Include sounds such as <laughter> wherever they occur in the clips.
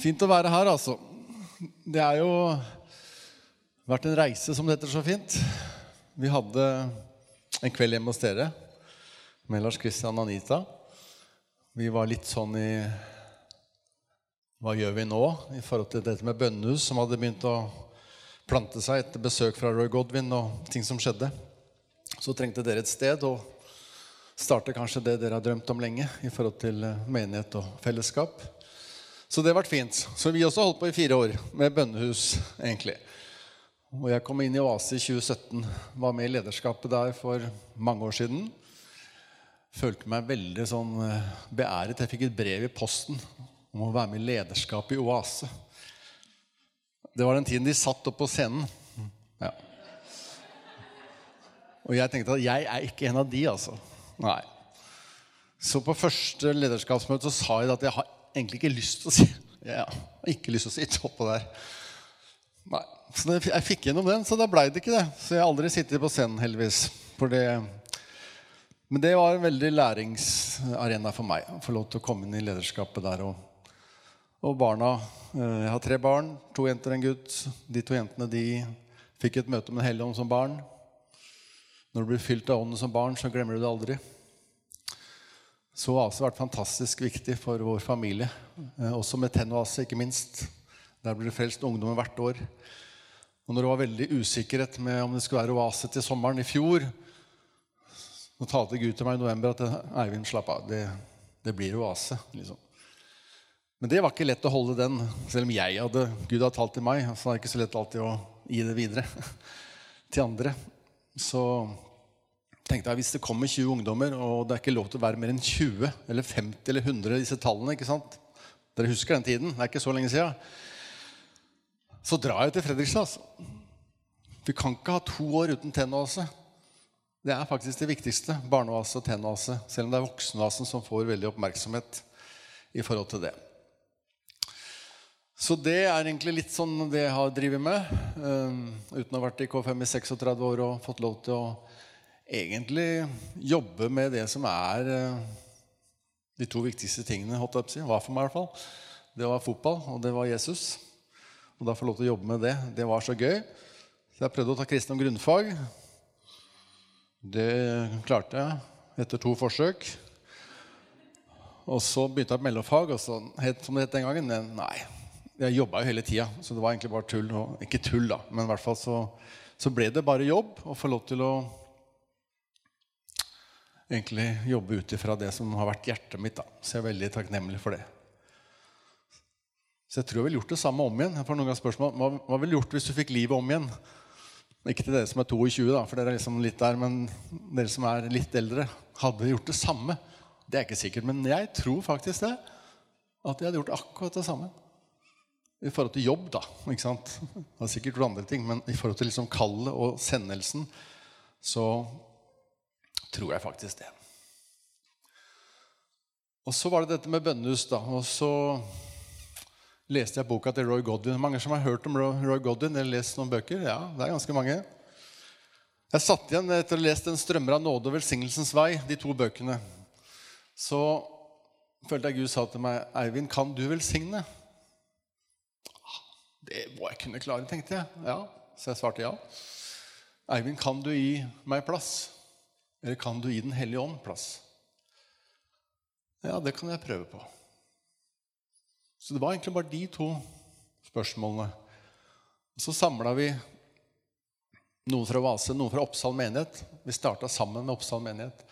Fint å være her, altså. Det er jo vært en reise, som det heter så fint. Vi hadde en kveld hjemme hos dere med Lars Kristian og Anita. Vi var litt sånn i Hva gjør vi nå i forhold til dette med bønnehus, som hadde begynt å plante seg etter besøk fra Roy Godwin og ting som skjedde. Så trengte dere et sted å starte kanskje det dere har drømt om lenge i forhold til menighet og fellesskap. Så det vært fint. Så vi også holdt på i fire år med bønnehus, egentlig. Og jeg kom inn i Oase i 2017. Var med i lederskapet der for mange år siden. Følte meg veldig sånn beæret. Jeg fikk et brev i posten om å være med i lederskapet i Oase. Det var den tiden de satt opp på scenen. Ja. Og jeg tenkte at jeg er ikke en av de, altså. Nei. Så på første lederskapsmøte så sa jeg at jeg har egentlig ikke lyst til å si har ikke lyst til å sitte oppå der. Nei. Så det, jeg fikk gjennom den, så da blei det ikke det. Så jeg har aldri sittet på scenen, heldigvis. Det, men det var en veldig læringsarena for meg å få lov til å komme inn i lederskapet der. Og, og barna Jeg har tre barn, to jenter og en gutt. De to jentene de fikk et møte med Den hellige ånd som barn. Når du blir fylt av ånden som barn, så glemmer du det aldri. Så har vært fantastisk viktig for vår familie. Også med Tenn-Oase, ikke minst. Der blir det frelst ungdommer hvert år. Og når det var veldig usikkerhet med om det skulle være Oase til sommeren i fjor, så talte Gud til meg i november at Eivind, slapp av. Det, det blir Oase. liksom. Men det var ikke lett å holde den, selv om jeg hadde Gud hadde talt til meg. Så er det ikke så lett alltid å gi det videre <laughs> til andre. Så tenkte jeg hvis det kommer 20 ungdommer, og det er ikke lov til å være mer enn 20 eller 50 eller 100 disse tallene ikke sant? Dere husker den tiden? Det er ikke så lenge siden. Så drar jeg til Fredrikstad. Altså. Vi kan ikke ha to år uten tennoase. Det er faktisk det viktigste. Barneoase og tennoase. Selv om det er voksenoasen som får veldig oppmerksomhet i forhold til det. Så det er egentlig litt sånn det jeg har drevet med. Um, uten å ha vært i K5 i 36 år og fått lov til å egentlig jobbe med det som er uh, de to viktigste tingene. Å si. Var for meg i hvert fall. Det var fotball, og det var Jesus. Og da få lov til å jobbe med det, det var så gøy. Så jeg prøvde å ta kristendom grunnfag. Det klarte jeg etter to forsøk. Og så begynte jeg på mellomfag, og så het, som det het den gangen Nei, jeg jobba jo hele tida, så det var egentlig bare tull. Og, ikke tull, da, men i hvert fall så, så ble det bare jobb å få lov til å egentlig jobbe ut ifra det som har vært hjertet mitt. da. Så jeg er veldig takknemlig for det. Så jeg tror jeg ville gjort det samme om igjen. Jeg får noen spørsmål, Hva, hva ville du gjort hvis du fikk livet om igjen? Ikke til dere som er 22, da, for dere er liksom litt der, men dere som er litt eldre, hadde gjort det samme. Det er ikke sikkert, men jeg tror faktisk det. At jeg hadde gjort akkurat det samme. I forhold til jobb, da. ikke sant? Det er sikkert andre ting, men i forhold til liksom kallet og sendelsen, så tror jeg faktisk det. Og så var det dette med bønnehus, da. Og så leste jeg boka til Roy Godwin. Mange som har hørt om Roy Godwin eller lest noen bøker? Ja, det er ganske mange. Jeg satt igjen etter å ha lest 'En strømmer av nåde og velsignelsens vei', de to bøkene. Så følte jeg Gud sa til meg, 'Eivind, kan du velsigne?' Det må jeg kunne klare, tenkte jeg. Ja, Så jeg svarte ja. 'Eivind, kan du gi meg plass?' Eller kan du gi Den hellige ånd plass? Ja, det kan jeg prøve på. Så det var egentlig bare de to spørsmålene. Og så samla vi noen fra Vase, noen fra Oppsal menighet. Vi starta sammen med Oppsal menighet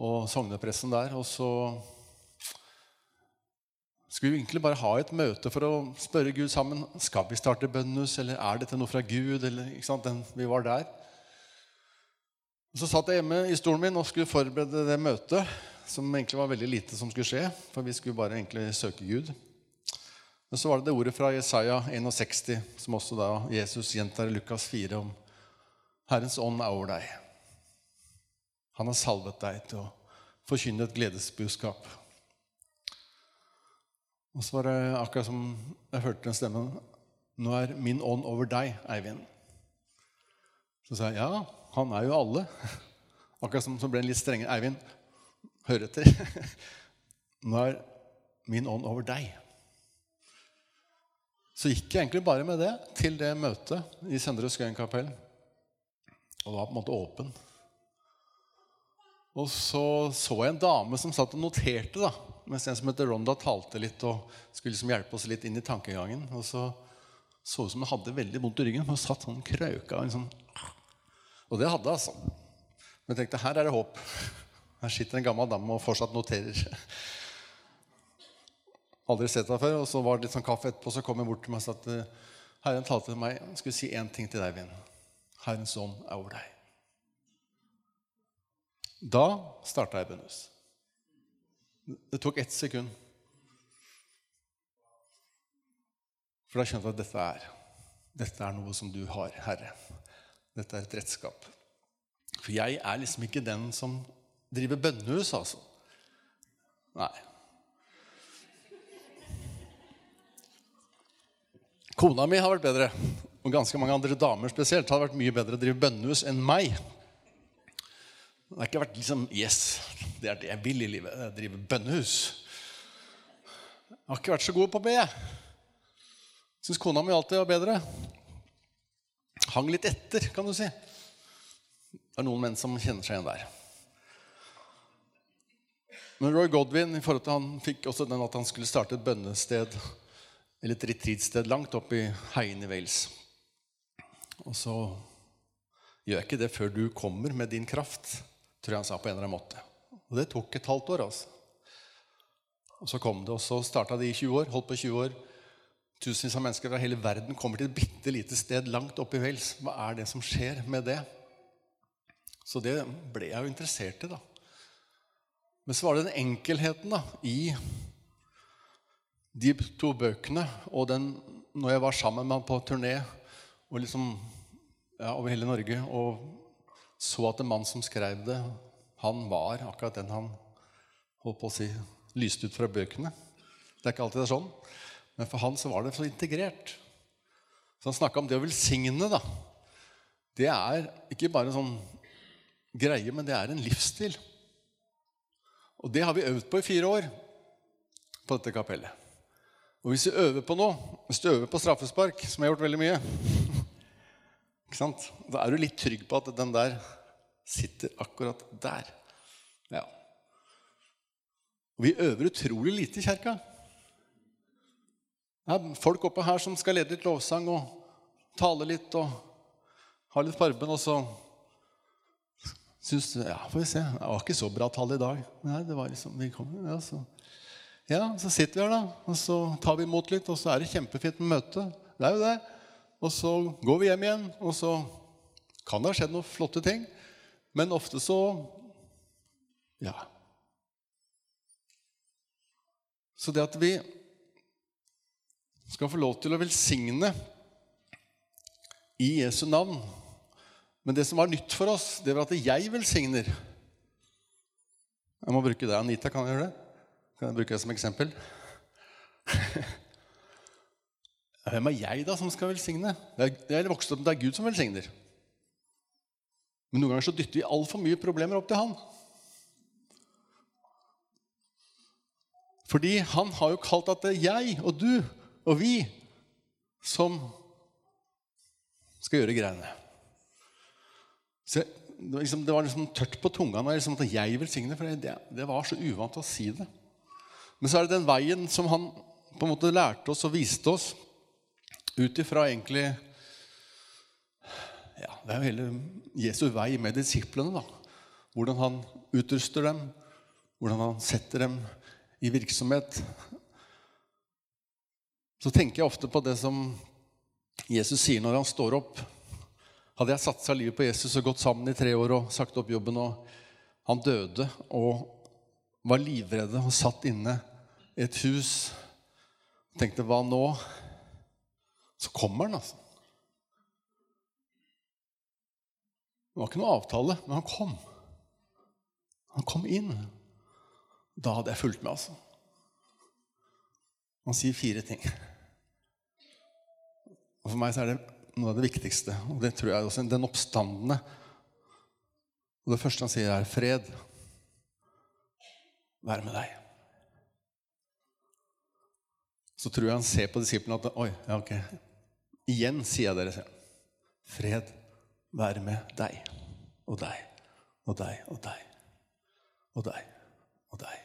og sognepressen der. Og så skulle vi egentlig bare ha et møte for å spørre Gud sammen. Skal vi starte bønnhus, eller er dette noe fra Gud? Eller, vi var der. Og Så satt jeg hjemme i stolen min og skulle forberede det møtet, som egentlig var veldig lite som skulle skje. For vi skulle bare egentlig søke Gud. Men så var det det ordet fra Jesaja 61, som også da Jesus gjentar i Lukas 4, om Herrens ånd er over deg. Han har salvet deg til å forkynne et gledesbudskap. Og så var det akkurat som jeg hørte den stemmen Nå er min ånd over deg, Eivind. Så sa jeg ja, han er jo alle. <laughs> Akkurat som så ble en litt strengere. Eivind, hør etter. <laughs> Nå er min ånd over deg. Så gikk jeg egentlig bare med det til det møtet i Søndre Skøyen kapell. Og var på en måte åpen. Og så så jeg en dame som satt og noterte, da, mens en som heter Ronda, talte litt og skulle liksom hjelpe oss litt inn i tankegangen. Og så så ut som hun hadde veldig vondt i ryggen. Hun satt sånn krøka. Liksom. Og det hadde altså. Men jeg tenkte her er det håp. Her sitter en gammel dame og fortsatt noterer. Aldri sett henne før. Og så var det litt sånn kaffe etterpå, så kom hun bort til meg og sa at eh, Herren talte til meg. Jeg skulle si én ting til deg, venn. Herrens ånd er over deg. Da starta jeg bønnhus. Det tok ett sekund. For da skjønte jeg at dette er, dette er noe som du har, Herre. Dette er et redskap. For jeg er liksom ikke den som driver bønnehus, altså. Nei. Kona mi har vært bedre, og ganske mange andre damer spesielt har vært mye bedre å drive bønnehus enn meg. Det har ikke vært liksom Yes, det er det jeg vil i livet. Jeg driver bønnehus. Jeg har ikke vært så god på å be. Syns kona mi alltid var bedre. Hang litt etter, kan du si. Det er noen menn som kjenner seg igjen der. Men Roy Godwin i forhold til han fikk også den at han skulle starte et bønnested eller et retreatsted langt opp i heiene i Wales. Og så gjør jeg ikke det før du kommer med din kraft, tror jeg han sa på en eller annen måte. Og det tok et halvt år, altså. Og så kom det, og så starta de i 20 år. Holdt på 20 år. Tusenvis av mennesker fra hele verden kommer til et bitte lite sted langt oppe i Wales. Hva er det som skjer med det? Så det ble jeg jo interessert i, da. Men så var det den enkelheten da, i de to bøkene og den når jeg var sammen med han på turné og liksom, ja, over hele Norge og så at en mann som skrev det, han var akkurat den han holdt på å si, lyste ut fra bøkene. Det er ikke alltid det er sånn. Men for han så var det så integrert. Så han snakka om det å velsigne. da. Det er ikke bare en sånn greie, men det er en livsstil. Og det har vi øvd på i fire år på dette kapellet. Og hvis du øver på noe, hvis du øver på straffespark, som jeg har gjort veldig mye, <laughs> da er du litt trygg på at den der sitter akkurat der. Ja. Og vi øver utrolig lite i kjerka. Det er folk oppe her som skal lede litt lovsang og tale litt og ha litt farben, og så syns Ja, får vi se. Det var ikke så bra tall i dag. Nei, det var liksom, vi kom, ja, så ja, så sitter vi her, da, og så tar vi imot litt, og så er det kjempefint med møte. Det er jo det. Og så går vi hjem igjen, og så kan det ha skjedd noen flotte ting. Men ofte så Ja. Så det at vi skal få lov til å velsigne i Jesu navn Men det som var nytt for oss, det var at jeg velsigner. Jeg må bruke det. Anita, kan jeg gjøre det? Kan jeg bruke det som eksempel? <laughs> Hvem er jeg, da, som skal velsigne? Jeg er vokst opp det er Gud som velsigner. Men noen ganger så dytter vi altfor mye problemer opp til han. Fordi han har jo kalt at det er jeg og du og vi som skal gjøre greiene. Så det, var liksom, det var liksom tørt på tunga når liksom, at jeg velsigner, for det, det var så uvant å si det. Men så er det den veien som han på en måte lærte oss og viste oss ut ifra egentlig ja, Det er jo hele Jesu vei med disiplene. da. Hvordan han utruster dem, hvordan han setter dem i virksomhet. Så tenker jeg ofte på det som Jesus sier når han står opp. Hadde jeg satsa livet på Jesus og gått sammen i tre år og sagt opp jobben, og han døde og var livredde og satt inne i et hus og tenkte 'hva nå?' Så kommer han, altså. Det var ikke noe avtale, men han kom. Han kom inn. Da hadde jeg fulgt med, altså. Han sier fire ting. Og For meg så er det noe av det viktigste, og det tror jeg også den oppstandende. Og Det første han sier, er 'fred være med deg'. så tror jeg han ser på disiplene at Oi, ja, ok. Igjen sier jeg dere, sier. Fred være med deg og deg og deg og deg og deg og deg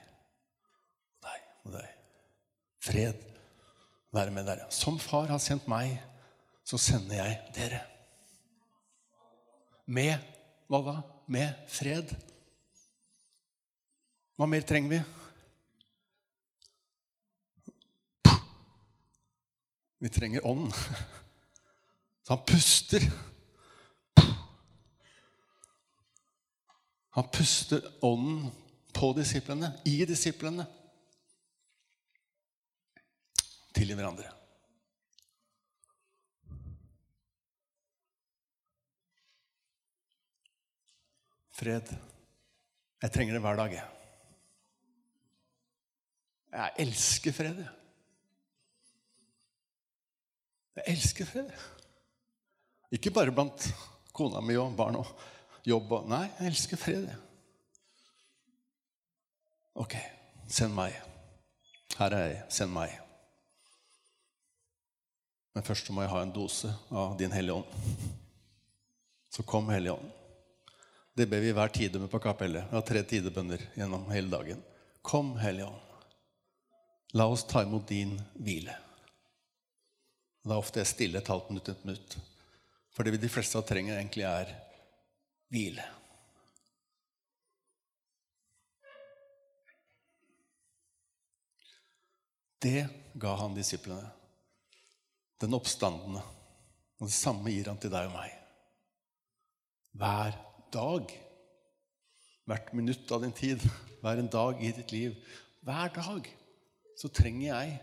og deg og deg. Fred være med dere. Som far har sendt meg, så sender jeg dere. Med hva da? Med fred. Hva mer trenger vi? Vi trenger ånden. Så han puster. Han puster ånden på disiplene, i disiplene, til hverandre. Fred. Jeg trenger det hver dag. Jeg, jeg elsker fred. Jeg. jeg elsker fred. Ikke bare blant kona mi og barn og jobb og Nei, jeg elsker fred. Ok, send meg. Her er jeg. Send meg. Men først må jeg ha en dose av Din Hellige Ånd. Så kom Hellige Ånd. Det ber vi hver tide med på kapellet. Vi har tre tidebønner gjennom hele dagen. Kom, Hellige Ånd. La oss ta imot din hvile. Det er ofte jeg stille et halvt minutt, et minutt. For det vi de fleste av trenger, egentlig er hvile. Det ga han disiplene. Den oppstandende. Og det samme gir han til deg og meg. Hver dag. Hvert minutt av din tid. <laughs> Hver en dag i ditt liv. Hver dag så trenger jeg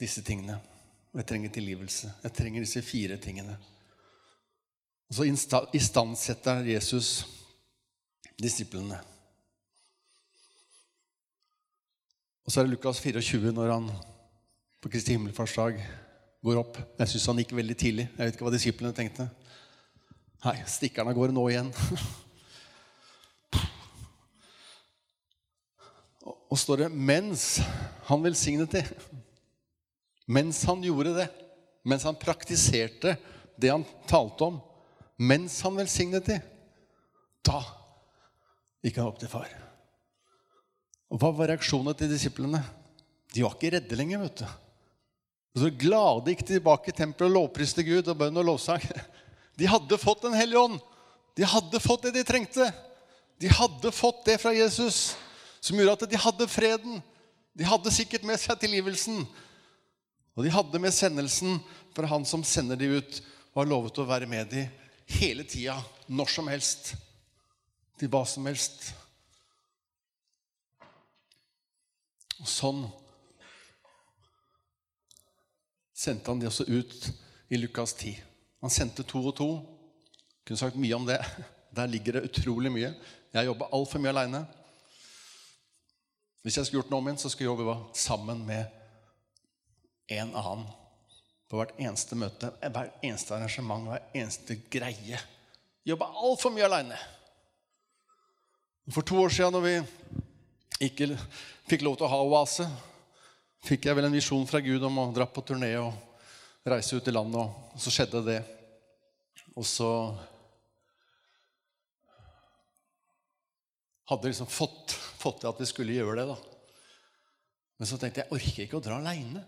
disse tingene. Og jeg trenger tilgivelse. Jeg trenger disse fire tingene. Og så istandsetter Jesus disiplene. Og så er det Lukas 24 når han på Kristi himmelfartsdag går opp. Jeg syns han gikk veldig tidlig. Jeg vet ikke hva disiplene tenkte. Nei, stikkerne går nå igjen. Og står det 'mens han velsignet det'. Mens han gjorde det. Mens han praktiserte det han talte om. Mens han velsignet det. Da gikk han opp til far. Og Hva var reaksjonene til disiplene? De var ikke redde lenger. vet du. Så glade gikk de tilbake i tempelet og lovpriste Gud og bønn og lovsang. De hadde fått Den hellige ånd. De hadde fått det de trengte. De hadde fått det fra Jesus som gjorde at de hadde freden. De hadde sikkert med seg tilgivelsen. Og de hadde med sendelsen fra han som sender de ut, og har lovet å være med de hele tida, når som helst, til hva som helst. Og sånn sendte han de også ut i Lukas 10. Han sendte to og to. Kunne sagt mye om det. Der ligger det utrolig mye. Jeg jobba altfor mye aleine. Hvis jeg skulle gjort noe om igjen, så skulle jeg jobbe sammen med en annen. På hvert eneste møte, hvert eneste arrangement, hver eneste greie. Jobba altfor mye aleine. For to år siden, når vi ikke fikk lov til å ha oase, fikk jeg vel en visjon fra Gud om å dra på turné og reise ut i landet, og så skjedde det. Og så hadde liksom fått, fått til at vi skulle gjøre det. da. Men så tenkte jeg jeg orker ikke å dra aleine.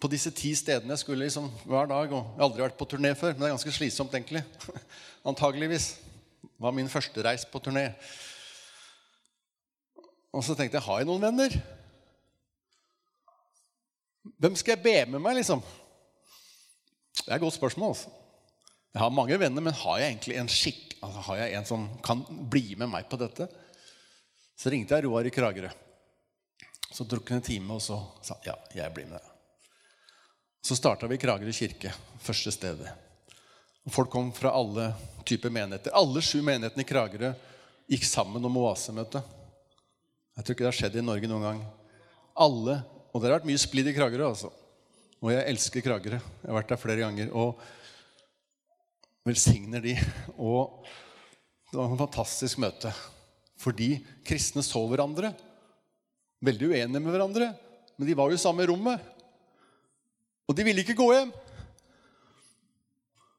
På disse ti stedene jeg skulle liksom hver dag. og Jeg har aldri vært på turné før, men det er ganske slitsomt, egentlig. <laughs> Antageligvis. Det var min første reis på turné. Og så tenkte jeg har jeg noen venner? Hvem skal jeg be med meg, liksom? Det er et godt spørsmål. altså. Jeg har mange venner, men har jeg egentlig en skikk altså Har jeg en som kan bli med meg på dette? Så ringte jeg Roar i Kragerø. Så tok han en time, og så sa ja, jeg blir med. Så starta vi Kragerø kirke, første stedet. Folk kom fra alle typer menigheter. Alle sju menighetene i Kragerø gikk sammen om oasemøte. Jeg tror ikke det har skjedd i Norge noen gang. Alle og det har vært mye splid i Kragerø. altså. Og jeg elsker Kragerø. Jeg har vært der flere ganger. Og velsigner de. Og det var et fantastisk møte. Fordi kristne så hverandre veldig uenige med hverandre. Men de var jo i samme rommet. Og de ville ikke gå hjem.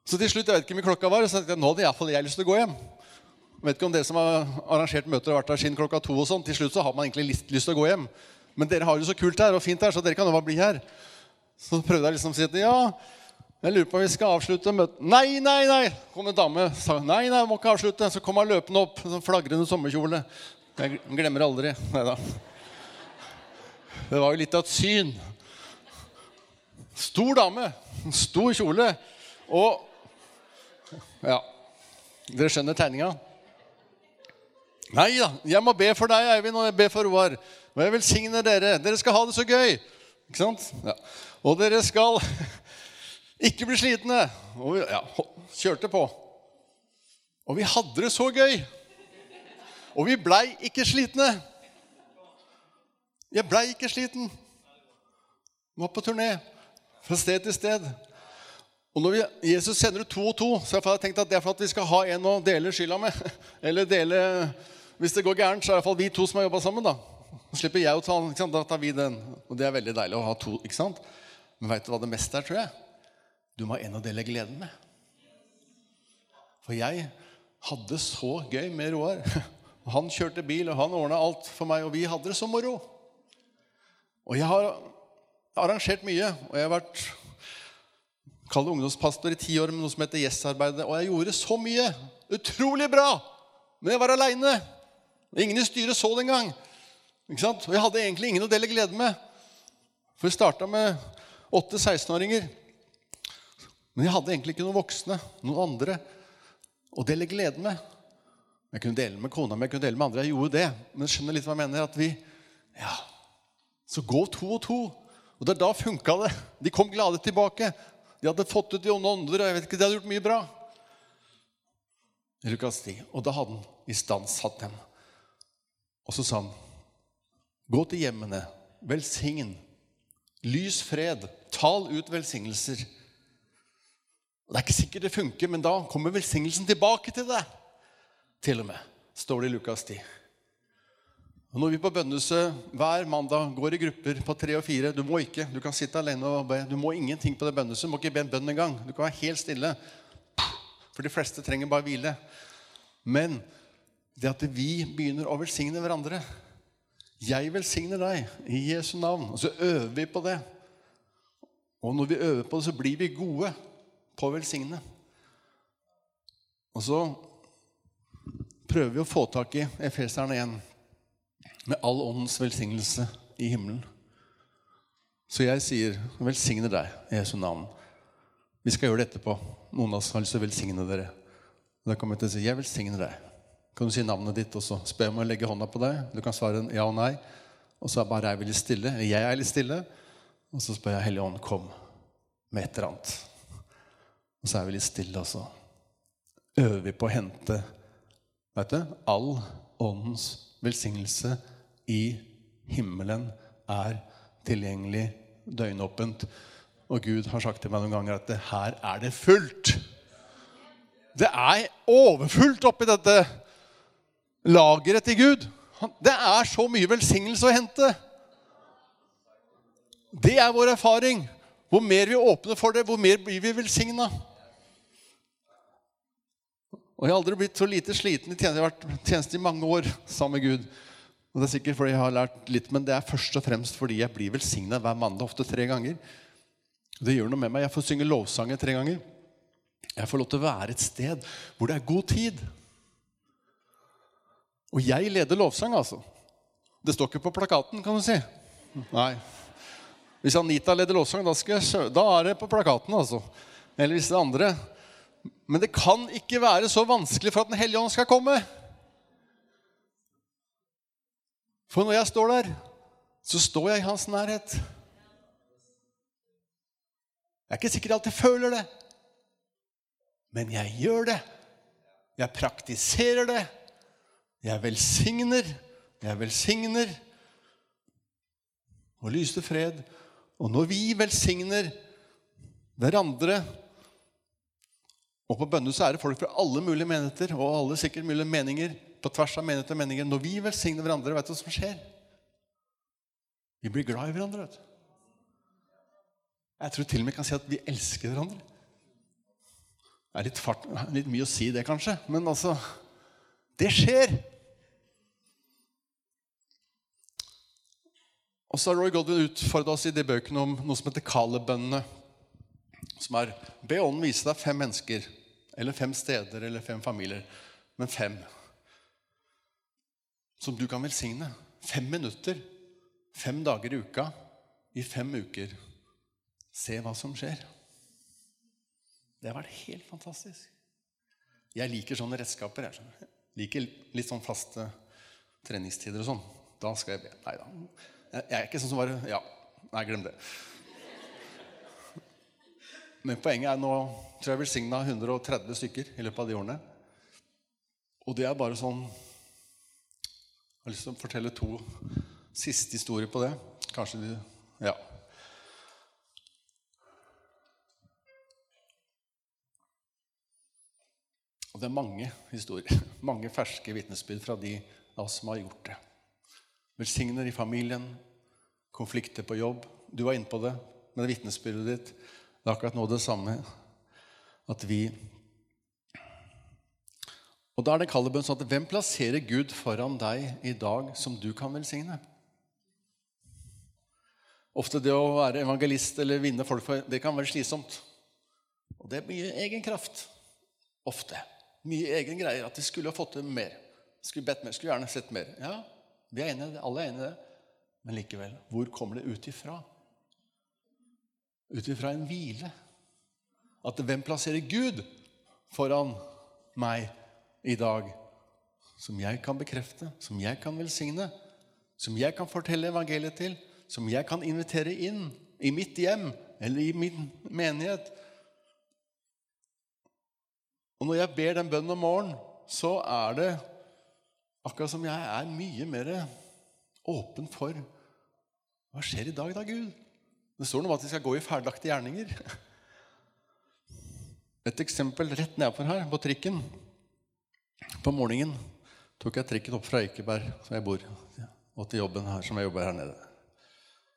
Så til slutt, jeg vet ikke hvor mye klokka var, så tenkte jeg, nå hadde iallfall jeg lyst til å gå hjem. Jeg vet ikke om dere som har arrangert møter og vært der siden klokka to og sånn, Til slutt så har man egentlig lyst, lyst til å gå hjem. Men dere har det jo så kult her og fint her, så dere kan jo bare bli her. Så prøvde jeg liksom å si at ja, jeg lurer på om vi skal avslutte møtet. Nei, nei, nei! kom en dame. sa nei, nei, jeg må ikke avslutte. Så kom hun løpende opp, med sånn flagrende sommerkjole. Jeg glemmer aldri. Nei da. Det var jo litt av et syn. Stor dame. Stor kjole. Og Ja. Dere skjønner tegninga? Nei da, jeg må be for deg, Eivind, og jeg ber for Roar. Og jeg velsigner dere. Dere skal ha det så gøy. Ikke sant? Ja. Og dere skal <laughs> ikke bli slitne. Og vi ja, kjørte på. Og vi hadde det så gøy. Og vi blei ikke slitne. Jeg blei ikke sliten. Var på turné fra sted til sted. Og når vi, Jesus sender ut to og to, så har jeg tenkt at det er for at vi skal ha en å dele skylda med. <laughs> Eller dele Hvis det går gærent, så er det iallfall vi to som har jobba sammen. da. Så slipper jeg å ta den. ikke sant? Da tar vi den. Og det er veldig deilig å ha to. ikke sant? Men veit du hva det meste er, tror jeg? Du må ha en å dele gleden med. For jeg hadde så gøy med Roar. <laughs> Han kjørte bil, og han ordna alt for meg, og vi hadde det så moro. Og jeg har arrangert mye, og jeg har vært kall ungdomspastor i ti år med noe som heter Yes-arbeidet. Og jeg gjorde så mye. Utrolig bra! Men jeg var aleine. Ingen i styret så det engang. Ikke sant? Og jeg hadde egentlig ingen å dele glede med. For jeg starta med åtte 16-åringer. Men jeg hadde egentlig ikke noen voksne, noen andre, å dele glede med. Jeg kunne dele med kona mi, jeg kunne dele med andre. Jeg gjorde det. Men jeg skjønner litt hva jeg mener. At vi Ja, så gå to og to. Og det er da funka det. De kom glade tilbake. De hadde fått ut de onde ånder. og jeg vet ikke, De hadde gjort mye bra. Lukas 10. Og da hadde han istandsatt dem. Og så sa han, gå til hjemmene, velsign, lys fred, tal ut velsignelser. Det er ikke sikkert det funker, men da kommer velsignelsen tilbake til deg. Til og med, står det i Lukas 10. Og når vi på bønnehuset hver mandag går i grupper på tre og fire Du må ikke, du kan sitte alene og be. Du må ingenting på det bønnehuset. Du må ikke be en bønn engang. Du kan være helt stille. For de fleste trenger bare hvile. Men det at vi begynner å velsigne hverandre Jeg velsigner deg i Jesu navn. Og så øver vi på det. Og når vi øver på det, så blir vi gode på å velsigne. Og så prøver vi å få tak i Efeserne 1 med all åndens velsignelse i himmelen. Så jeg sier, velsigner deg i Jesu navn. Vi skal gjøre det etterpå. Noen av oss har lyst til å velsigne dere. Da kommer jeg til å si, jeg velsigner deg. Kan du si navnet ditt, og så spør om å legge hånda på deg. Du kan svare en ja og nei. Og så er bare jeg litt stille. Jeg er litt stille. Og så spør jeg Hellige Ånd, kom med et eller annet. Og så er vi litt stille, og så øver vi på å hente vet du, all åndens velsignelse i himmelen er tilgjengelig døgnåpent. Og Gud har sagt til meg noen ganger at her er det fullt. Det er overfullt oppi dette lageret til Gud. Det er så mye velsignelse å hente. Det er vår erfaring. Hvor mer vi åpner for det, hvor mer blir vi velsigna. Og Jeg har aldri blitt så lite sliten i tjeneste. Jeg har vært tjeneste i mange år sammen med Gud. Og Det er sikkert fordi jeg har lært litt, men det er først og fremst fordi jeg blir velsigna hver mandag, ofte tre ganger. Det gjør noe med meg. Jeg får synge lovsanger tre ganger. Jeg får lov til å være et sted hvor det er god tid. Og jeg leder lovsang, altså. Det står ikke på plakaten, kan du si. Nei. Hvis Anita leder lovsang, da, jeg, da er det på plakaten, altså. Eller hvis det andre. Men det kan ikke være så vanskelig for at Den hellige ånd skal komme. For når jeg står der, så står jeg i hans nærhet. Jeg er ikke sikker jeg alltid føler det, men jeg gjør det. Jeg praktiserer det. Jeg velsigner. Jeg velsigner. Og lyste fred. Og når vi velsigner hverandre Og på bønnehuset er det folk fra alle mulige menigheter og alle sikkert mulige meninger på tvers av menigheter og meninger. Når vi velsigner hverandre, vet du hva som skjer? Vi blir glad i hverandre. vet du. Jeg tror til og med jeg kan si at vi elsker hverandre. Det er litt, fart, litt mye å si det, kanskje, men altså Det skjer! Og så har Roy Godwin utfordret oss i de bøkene om noe som heter Kalebønnene. Som er Be Ånden vise deg fem mennesker, eller fem steder, eller fem familier. Men fem. Som du kan velsigne. Fem minutter. Fem dager i uka. I fem uker. Se hva som skjer. Det har vært helt fantastisk. Jeg liker sånne redskaper. Jeg liker litt sånn faste treningstider og sånn. Da skal jeg be. Nei da. Jeg er ikke sånn som bare Ja, nei, glem det. Men poenget er nå tror jeg velsigna 130 stykker i løpet av de årene. Og det er bare sånn Jeg har lyst til å fortelle to siste historier på det. Kanskje de Ja. Og det er mange historier, <laughs> mange ferske vitnesbyrd fra de av oss som har gjort det. Velsigner i familien, konflikter på jobb. Du var inne på det med vitnesbyrdet ditt. Det er akkurat nå det samme. At vi Og da er det kallebønn sånn at hvem plasserer Gud foran deg i dag som du kan velsigne? Ofte det å være evangelist eller vinne folk for det kan være slitsomt. Og det er mye egen kraft. Ofte. Mye egen greier. At de skulle ha fått til mer. Skulle bedt mer. Skulle gjerne sett mer. Ja, vi er enige, alle er enige i det. Men likevel, hvor kommer det ut ifra? Ut ifra en hvile. At hvem plasserer Gud foran meg i dag? Som jeg kan bekrefte, som jeg kan velsigne, som jeg kan fortelle evangeliet til, som jeg kan invitere inn i mitt hjem eller i min menighet. Og når jeg ber den bønnen om morgenen, så er det akkurat som jeg er mye mer åpen for hva skjer i dag, da, Gud? Det står noe om at vi skal gå i ferdiglagte gjerninger. Et eksempel rett nedfor her, på trikken. På morgenen tok jeg trikken opp fra Eikeberg, som jeg bor, og til jobben her, som jeg jobber her nede.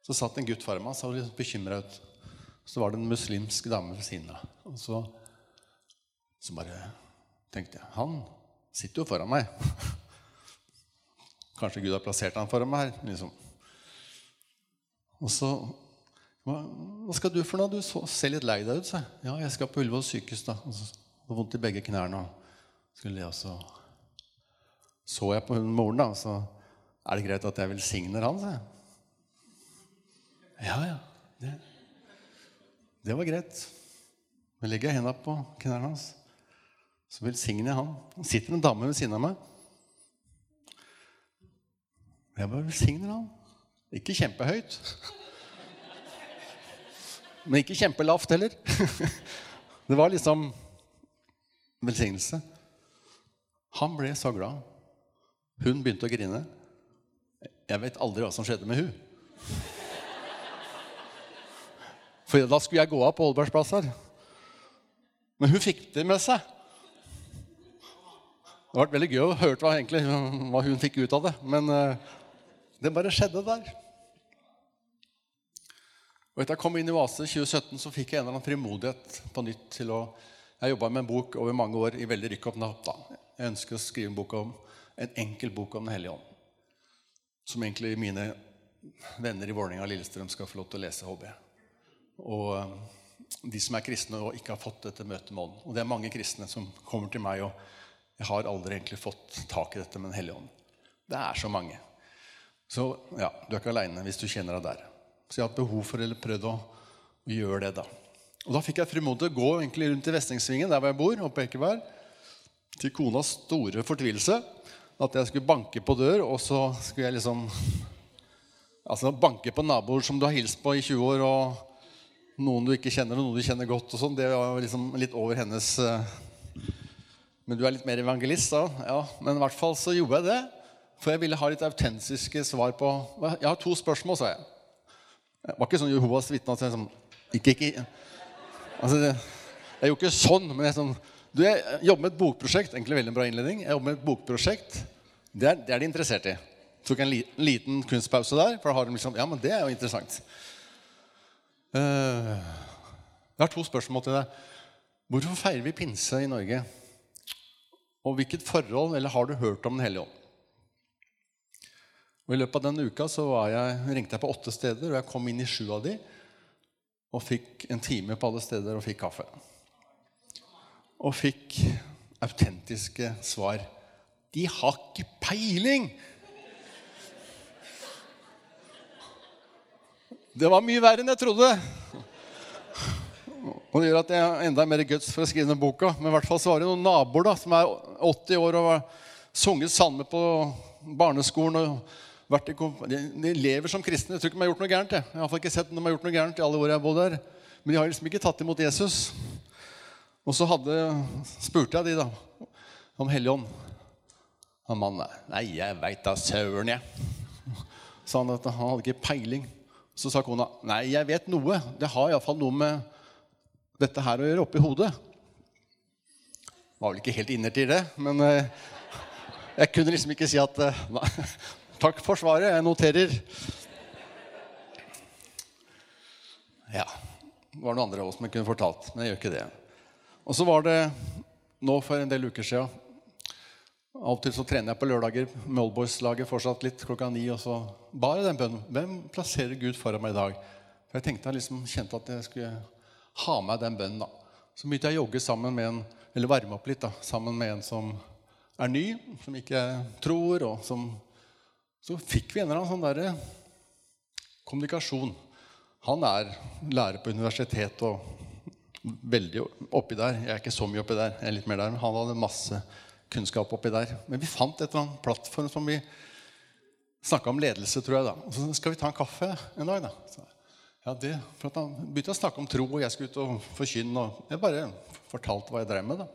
Så satt en gutt foran meg og så litt bekymra ut. Så var det en muslimsk dame ved siden av. Og så, så bare tenkte jeg Han sitter jo foran meg. Kanskje Gud har plassert ham foran meg her. liksom. Og så hva, skal du for noe? Du ser litt lei deg ut, sa jeg. Ja, jeg skal på Ullevål sykehus, da. Og så, og vondt i begge knærne. Og skulle jeg også Så jeg på moren, da. Og så er det greit at jeg velsigner han, sa jeg. Ja, ja. Det, det var greit. Men legger jeg hendene på knærne hans. Så velsigner jeg han. Det sitter en dame ved siden av meg. Jeg bare velsigner han. Ikke kjempehøyt. Men ikke kjempelavt heller. <laughs> Det var liksom velsignelse. Han ble så glad. Hun begynte å grine. Jeg vet aldri hva som skjedde med hun. For da skulle jeg gå av på Holbergsplass her. Men hun fikk det med seg. Det har vært veldig gøy å høre hva, hva hun fikk ut av det. Men det bare skjedde der. Og Etter jeg kom inn i Oase i 2017, så fikk jeg en eller annen frimodighet på nytt til å Jeg jobba med en bok over mange år i veldig rykk opp napp. Jeg ønsker å skrive en, bok om, en enkel bok om Den hellige ånd. Som egentlig mine venner i Vålerenga og Lillestrøm skal få lov til å lese, jeg. Og um, de som er kristne og ikke har fått dette møtet med ånden. Og det er mange kristne som kommer til meg og jeg har aldri egentlig fått tak i dette med Den hellige ånd. Det er så mange. Så ja, du er ikke aleine hvis du kjenner deg der. Så jeg har hatt behov for eller prøvd å, å gjøre det, da. Og da fikk jeg frimodig gå egentlig rundt i Vestingsvingen, der hvor jeg bor, oppe Ekeberg, til konas store fortvilelse. At jeg skulle banke på dør, og så skulle jeg liksom Altså banke på naboer som du har hilst på i 20 år, og noen du ikke kjenner, og noen du kjenner godt. og sånn, Det var liksom litt over hennes uh, Men du er litt mer evangelist, da? Ja, men i hvert fall så gjorde jeg det. For jeg ville ha litt autentiske svar på Jeg har to spørsmål, sa jeg. Det var ikke sånn Jehovas vitne at jeg sånn Ikke, ikke altså, det, Jeg gjorde ikke sånn, men jeg sånn du, jeg jobber med et bokprosjekt. Egentlig veldig bra innledning. Jeg jobber med et bokprosjekt. Det er, det er de interessert i. tok en liten, liten kunstpause der. For da har de liksom Ja, men det er jo interessant. Uh, jeg har to spørsmål til deg. Hvorfor feirer vi pinse i Norge? Og hvilket forhold eller har du hørt om Den hellige ånd? Og I løpet av den uka så jeg, ringte jeg på åtte steder, og jeg kom inn i sju av de, og fikk en time på alle steder og fikk kaffe. Og fikk autentiske svar. De har ikke peiling! Det var mye verre enn jeg trodde. Og det gjør at jeg har enda mer guts for å skrive den boka. Men i hvert fall så var det noen naboer da, som er 80 år og har sunget salme på barneskolen. og vært de, lever som kristne. Jeg tror ikke de har gjort noe gærent. Jeg, jeg har ikke sett dem de har gjort noe gærent i alle år jeg har bodd der. Men de har liksom ikke tatt imot Jesus. Og så hadde, spurte jeg de da om Helligånd. Han mannen Nei, jeg veit da søren, jeg. Sa han at han hadde ikke peiling. Så sa kona nei, jeg vet noe. Det har iallfall noe med dette her å gjøre oppi hodet. Var vel ikke helt innerst i det, men eh, jeg kunne liksom ikke si at eh, Takk for svaret. Jeg noterer. Ja. Det var noen andre av oss som kunne fortalt, men jeg gjør ikke det. Og så var det nå for en del uker siden Av og til så trener jeg på lørdager med Oldboys-laget fortsatt litt klokka ni. Og så ba jeg den bønnen. Hvem plasserer Gud foran meg i dag? For jeg tenkte jeg liksom kjente at jeg skulle ha meg den bønnen. da. Så begynte jeg å jogge sammen med en, eller varme opp litt da, sammen med en som er ny, som ikke tror, og som Så fikk vi en eller annen sånn derre kommunikasjon. Han er lærer på universitet og veldig oppi der. Jeg er ikke så mye oppi der. jeg er litt mer der, men Han hadde masse kunnskap oppi der. Men vi fant et eller annet plattform som vi snakka om ledelse, tror jeg. da. Og så skal vi ta en kaffe en dag, da. Så, ja, det, for at Han begynte å snakke om tro, og jeg skulle ut og forkynne. og Jeg bare fortalte hva jeg drev med. da.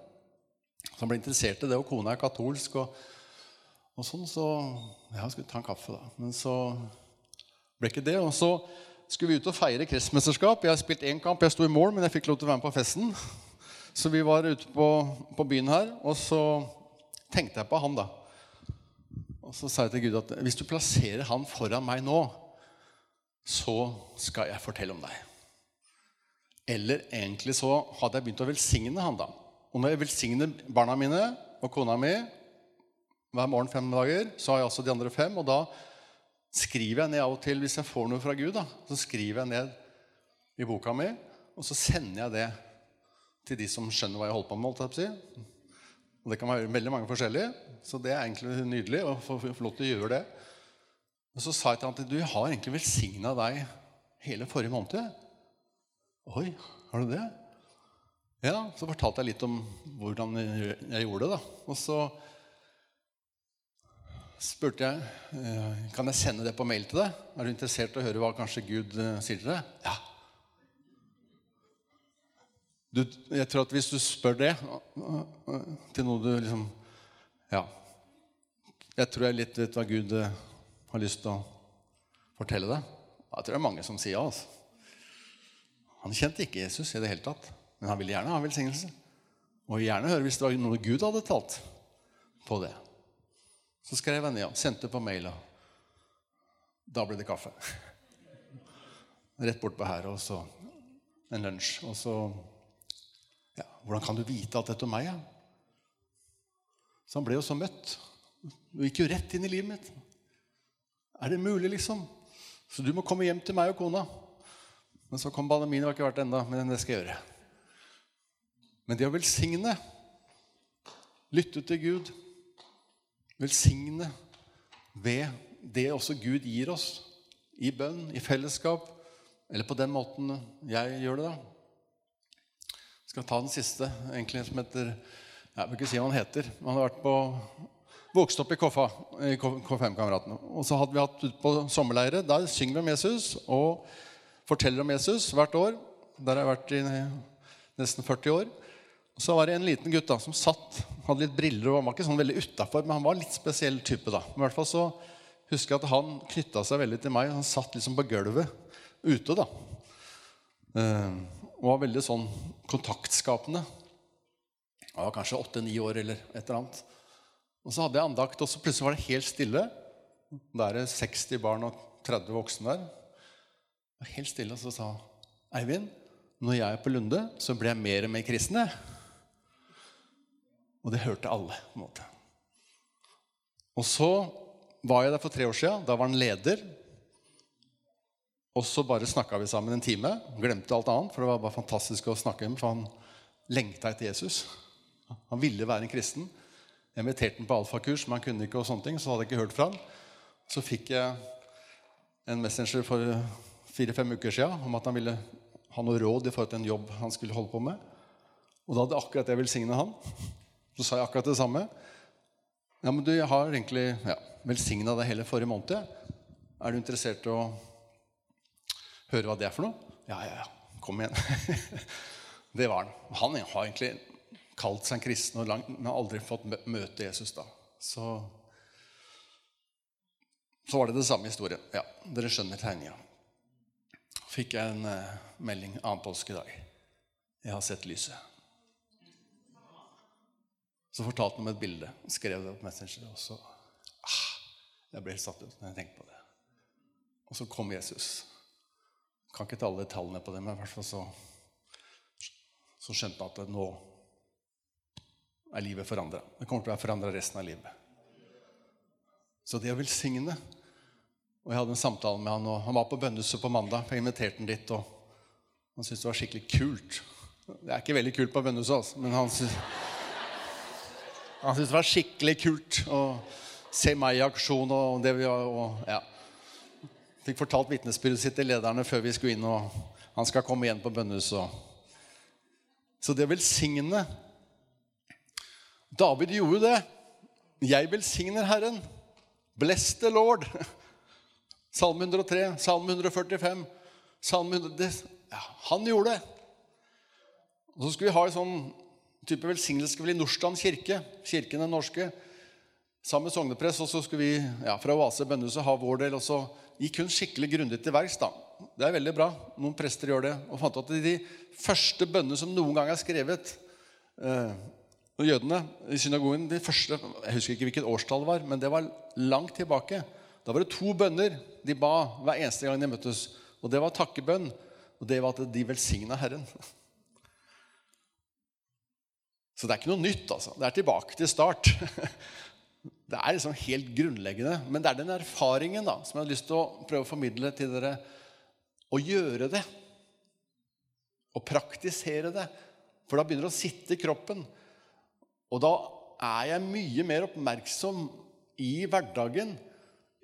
Så han ble interessert i det, og kona er katolsk. og, og sånn, Så ja, skulle ta en kaffe, da. Men så ble ikke det. Og så skulle vi ut og feire kretsmesterskap. Jeg har spilt én kamp, jeg sto i mål, men jeg fikk lov til å være med på festen. Så vi var ute på, på byen her, og så tenkte jeg på han, da. Og så sa jeg til Gud at hvis du plasserer han foran meg nå, så skal jeg fortelle om deg. Eller egentlig så hadde jeg begynt å velsigne han da. Og når jeg velsigner barna mine og kona mi hver morgen fem dager, så har jeg også de andre fem. Og da skriver jeg ned av og til hvis jeg får noe fra Gud. da, Så skriver jeg ned i boka mi, og så sender jeg det til de som skjønner hva jeg holder på med. Og Det kan være veldig mange forskjellige, så det er egentlig nydelig å få lov til å gjøre det. Og Så sa jeg til han at du har egentlig velsigna deg hele forrige måned. Oi, har du det? Ja, Så fortalte jeg litt om hvordan jeg gjorde det. da. Og så spurte jeg eh, kan jeg sende det på mail til deg. Er du interessert i å høre hva kanskje Gud eh, sier til deg. Ja. Du, jeg tror at hvis du spør det eh, til noe du liksom Ja. Jeg tror jeg litt vet hva Gud har lyst til å fortelle deg. Jeg tror det er mange som sier ja. Altså. Han kjente ikke Jesus i det hele tatt, men han ville gjerne ha velsignelse. Og gjerne høre hvis det var noe Gud hadde talt på det. Så skrev jeg ned og sendte på maila. Da ble det kaffe. <laughs> Rett bortpå her, og så en lunsj. Og så ja, Hvordan kan du vite alt dette om meg? Ja? Så han ble jo så møtt. Du gikk jo rett inn i livet mitt. Er det mulig, liksom? Så du må komme hjem til meg og kona. Men så kom pandemien, det har ikke vært enda, men det skal jeg gjøre. Men det å velsigne, lytte til Gud, velsigne ved det også Gud gir oss i bønn, i fellesskap, eller på den måten jeg gjør det, da. Jeg skal ta den siste, egentlig, som heter Jeg vil ikke si hva han heter. Han har vært på vokste opp i Koffa, i K5-kameratene. Og så hadde vi hatt ute på sommerleire. Der synger vi om Jesus og forteller om Jesus hvert år. Der har jeg vært i nesten 40 år. Så var det en liten gutt da, som satt, hadde litt briller og han var ikke sånn veldig utafor, men han var litt spesiell type. da. Men i hvert fall så husker jeg at han knytta seg veldig til meg. Han satt liksom på gulvet ute. da. Eh, og var veldig sånn kontaktskapende. Jeg var kanskje åtte-ni år eller et eller annet. Og så hadde jeg andakt, og så plutselig var det helt stille. Da er det 60 barn og 30 voksne der. Og helt stille, og så sa Eivind, når jeg er på Lunde, så blir jeg mer og mer kristen. jeg». Og det hørte alle. på en måte. Og så var jeg der for tre år siden. Da var han leder. Og så bare snakka vi sammen en time. Glemte alt annet, for det var bare fantastisk å snakke med for han lengta etter Jesus. Han ville være en kristen. Jeg inviterte ham på alfakurs, men han kunne ikke, og sånne ting, så hadde jeg ikke hørt fra han. Så fikk jeg en messenger for fire-fem uker siden om at han ville ha noe råd i forhold til en jobb han skulle holde på med. Og da hadde akkurat jeg velsigna han. Så sa jeg akkurat det samme. Ja, men du, jeg har egentlig ja, velsigna deg hele forrige måned. Er du interessert i å høre hva det er for noe? Ja, ja, ja. Kom igjen. <laughs> det var han. Han har egentlig kalt seg en kristen, og langt, men har aldri fått møte Jesus da. Så, så var det det samme historien. Ja, dere skjønner tegninga. Fikk jeg en uh, melding annen påskedag. Jeg har sett lyset. Så fortalte han om et bilde. Skrev det på Messenger. Og så ah, Jeg ble helt satt ut når jeg tenkte på det. Og så kom Jesus. Kan ikke ta alle detaljene på det, men i hvert fall så, så skjønte han at nå er livet forandra. Det kommer til å være forandra resten av livet. Så det å velsigne Og jeg hadde en samtale med han, og han var på bønnehuset på mandag. Jeg inviterte han dit, og han syntes det var skikkelig kult. Det er ikke veldig kult på bønnehuset, altså, men han syntes han syntes det var skikkelig kult å se meg i aksjon. og det vi og, ja. Fikk fortalt vitnesbyrdet sitt til lederne før vi skulle inn. og Han skal komme igjen på bønnehuset. Så det å velsigne David gjorde det. Jeg velsigner Herren. Bless the Lord. Salme 103, Salme 145, Salme 100 det, ja, Han gjorde det. Og så skulle vi ha en sånn type velsignelse skal vi i Nordstrand kirke, kirken den norske, sammen med sogneprest. Og så skulle vi ja, fra Oase bønnehuset ha vår del. Og så gikk hun skikkelig grundig til verks. da. Det er veldig bra. Noen prester gjør det. Og fant at de første bønnene som noen gang er skrevet eh, og jødene i synagogen de første, Jeg husker ikke hvilket årstall det var, men det var langt tilbake. Da var det to bønner de ba hver eneste gang de møttes. Og det var takkebønn, og det var at de velsigna Herren. <laughs> Så det er ikke noe nytt. altså. Det er tilbake til start. <laughs> Det er liksom helt grunnleggende. Men det er den erfaringen da, som jeg har lyst til å prøve å formidle til dere. Å gjøre det. Å praktisere det. For da begynner det å sitte i kroppen. Og da er jeg mye mer oppmerksom i hverdagen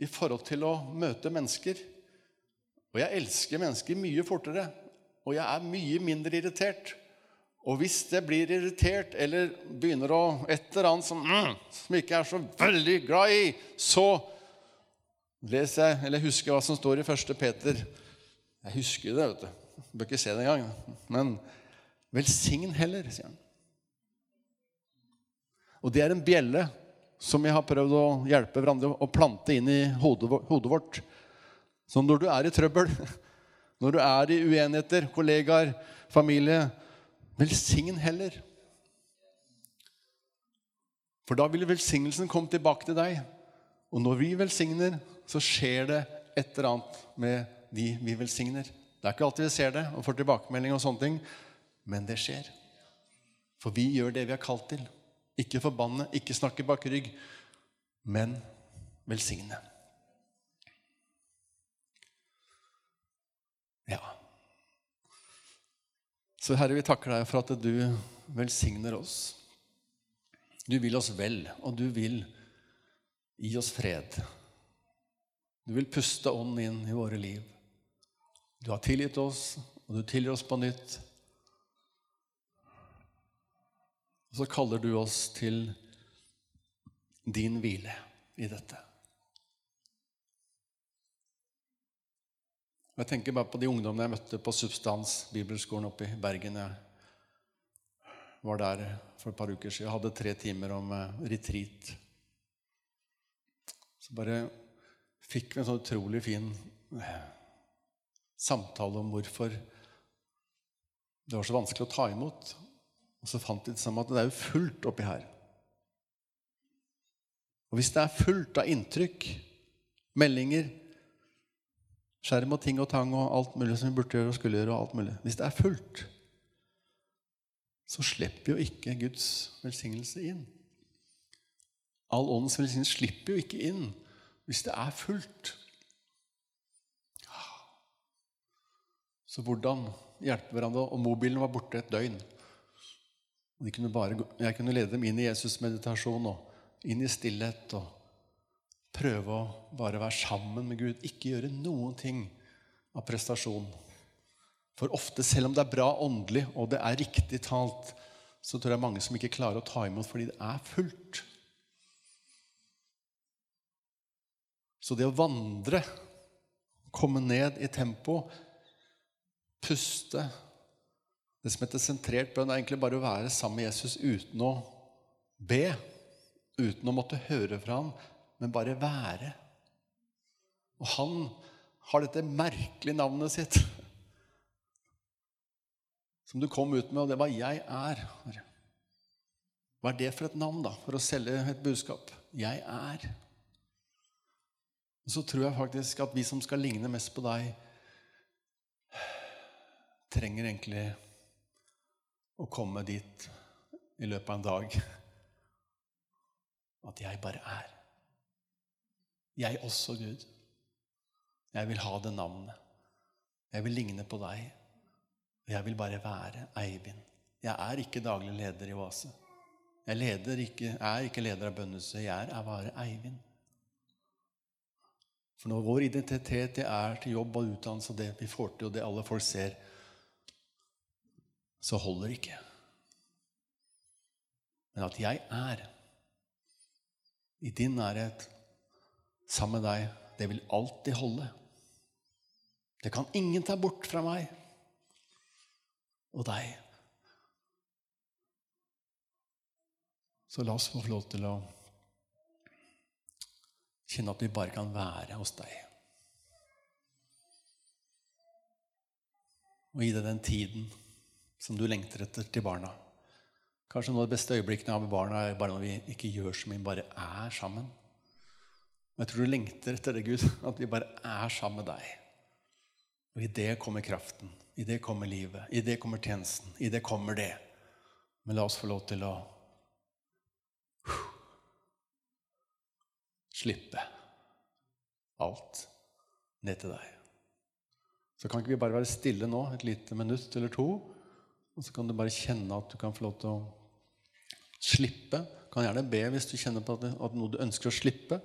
i forhold til å møte mennesker. Og jeg elsker mennesker mye fortere. Og jeg er mye mindre irritert. Og hvis jeg blir irritert eller begynner å et eller annet som, mm, jeg ikke er så veldig glad i, så leser jeg, eller husker hva som står i 1. Peter. Jeg husker det, vet du. Bør ikke se det engang. Men velsign heller, sier han. Og det er en bjelle som jeg har prøvd å hjelpe hverandre å plante inn i hodet vårt. Så når du er i trøbbel, <laughs> når du er i uenigheter, kollegaer, familie, velsign heller. For da vil velsignelsen komme tilbake til deg. Og når vi velsigner, så skjer det et eller annet med de vi velsigner. Det er ikke alltid vi ser det og får tilbakemelding, og sånne ting, men det skjer. For vi gjør det vi er kalt til. Ikke forbanne, ikke snakke bak rygg, men velsigne. Ja. Så Herre, vi takker deg for at du velsigner oss. Du vil oss vel, og du vil gi oss fred. Du vil puste ånden inn i våre liv. Du har tilgitt oss, og du tilgir oss på nytt. Og så kaller du oss til din hvile i dette. Og Jeg tenker bare på de ungdommene jeg møtte på Substans bibelskolen oppe i Bergen. Jeg var der for et par uker siden. Jeg hadde tre timer om eh, retreat. Så bare fikk vi en sånn utrolig fin eh, samtale om hvorfor det var så vanskelig å ta imot. Og så fant de sammen at det er jo fullt oppi her. Og hvis det er fullt av inntrykk, meldinger, skjerm og ting og tang og alt mulig som vi burde gjøre og skulle gjøre. og alt mulig. Hvis det er fullt, så slipper jo ikke Guds velsignelse inn. All åndens velsignelse slipper jo ikke inn hvis det er fullt. Så hvordan hjelpe hverandre? Og mobilen var borte et døgn. Kunne bare, jeg kunne lede dem inn i Jesus-meditasjon og inn i stillhet. og Prøve å bare være sammen med Gud. Ikke gjøre noen ting av prestasjon. For ofte, selv om det er bra åndelig, og det er riktig talt, så tror jeg mange som ikke klarer å ta imot fordi det er fullt. Så det å vandre, komme ned i tempo, puste Det som heter sentrert bønn, er egentlig bare å være sammen med Jesus uten å be. Uten å måtte høre fra ham, men bare være. Og han har dette merkelige navnet sitt som du kom ut med, og det var 'Jeg er'. Hva er det for et navn, da, for å selge et budskap? Jeg er. Og så tror jeg faktisk at vi som skal ligne mest på deg, trenger egentlig å komme dit i løpet av en dag at jeg bare er. Jeg også, Gud. Jeg vil ha det navnet. Jeg vil ligne på deg. Jeg vil bare være Eivind. Jeg er ikke daglig leder i Oase. Jeg ikke, er ikke leder av Bønnehuset. Jeg er bare Eivind. For når vår identitet er til jobb og utdannelse og det vi får til, og det alle folk ser, så holder det ikke. Men at jeg er i din nærhet sammen med deg, det vil alltid holde. Det kan ingen ta bort fra meg og deg. Så la oss få lov til å Kjenne at vi bare kan være hos deg. Og gi deg den tiden som du lengter etter til barna. Kanskje noe av de beste øyeblikkene av barna er bare når vi ikke gjør så mye, bare er sammen. Og jeg tror du lengter etter det, Gud, at vi bare er sammen med deg. Og i det kommer kraften, i det kommer livet, i det kommer tjenesten, i det kommer det. Men la oss få lov til å slippe alt ned til deg. Så kan ikke vi bare være stille nå et lite minutt eller to, og så kan du bare kjenne at du kan få lov til å slippe. Kan gjerne be hvis du kjenner på at er noe du ønsker å slippe.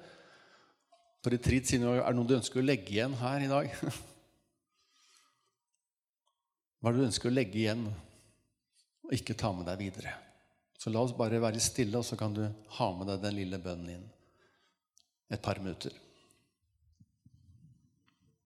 På retreat du, er det noe du ønsker å legge igjen her i dag. <laughs> Hva er det du ønsker å legge igjen og ikke ta med deg videre? Så la oss bare være stille, og så kan du ha med deg den lille bønnen inn et par minutter.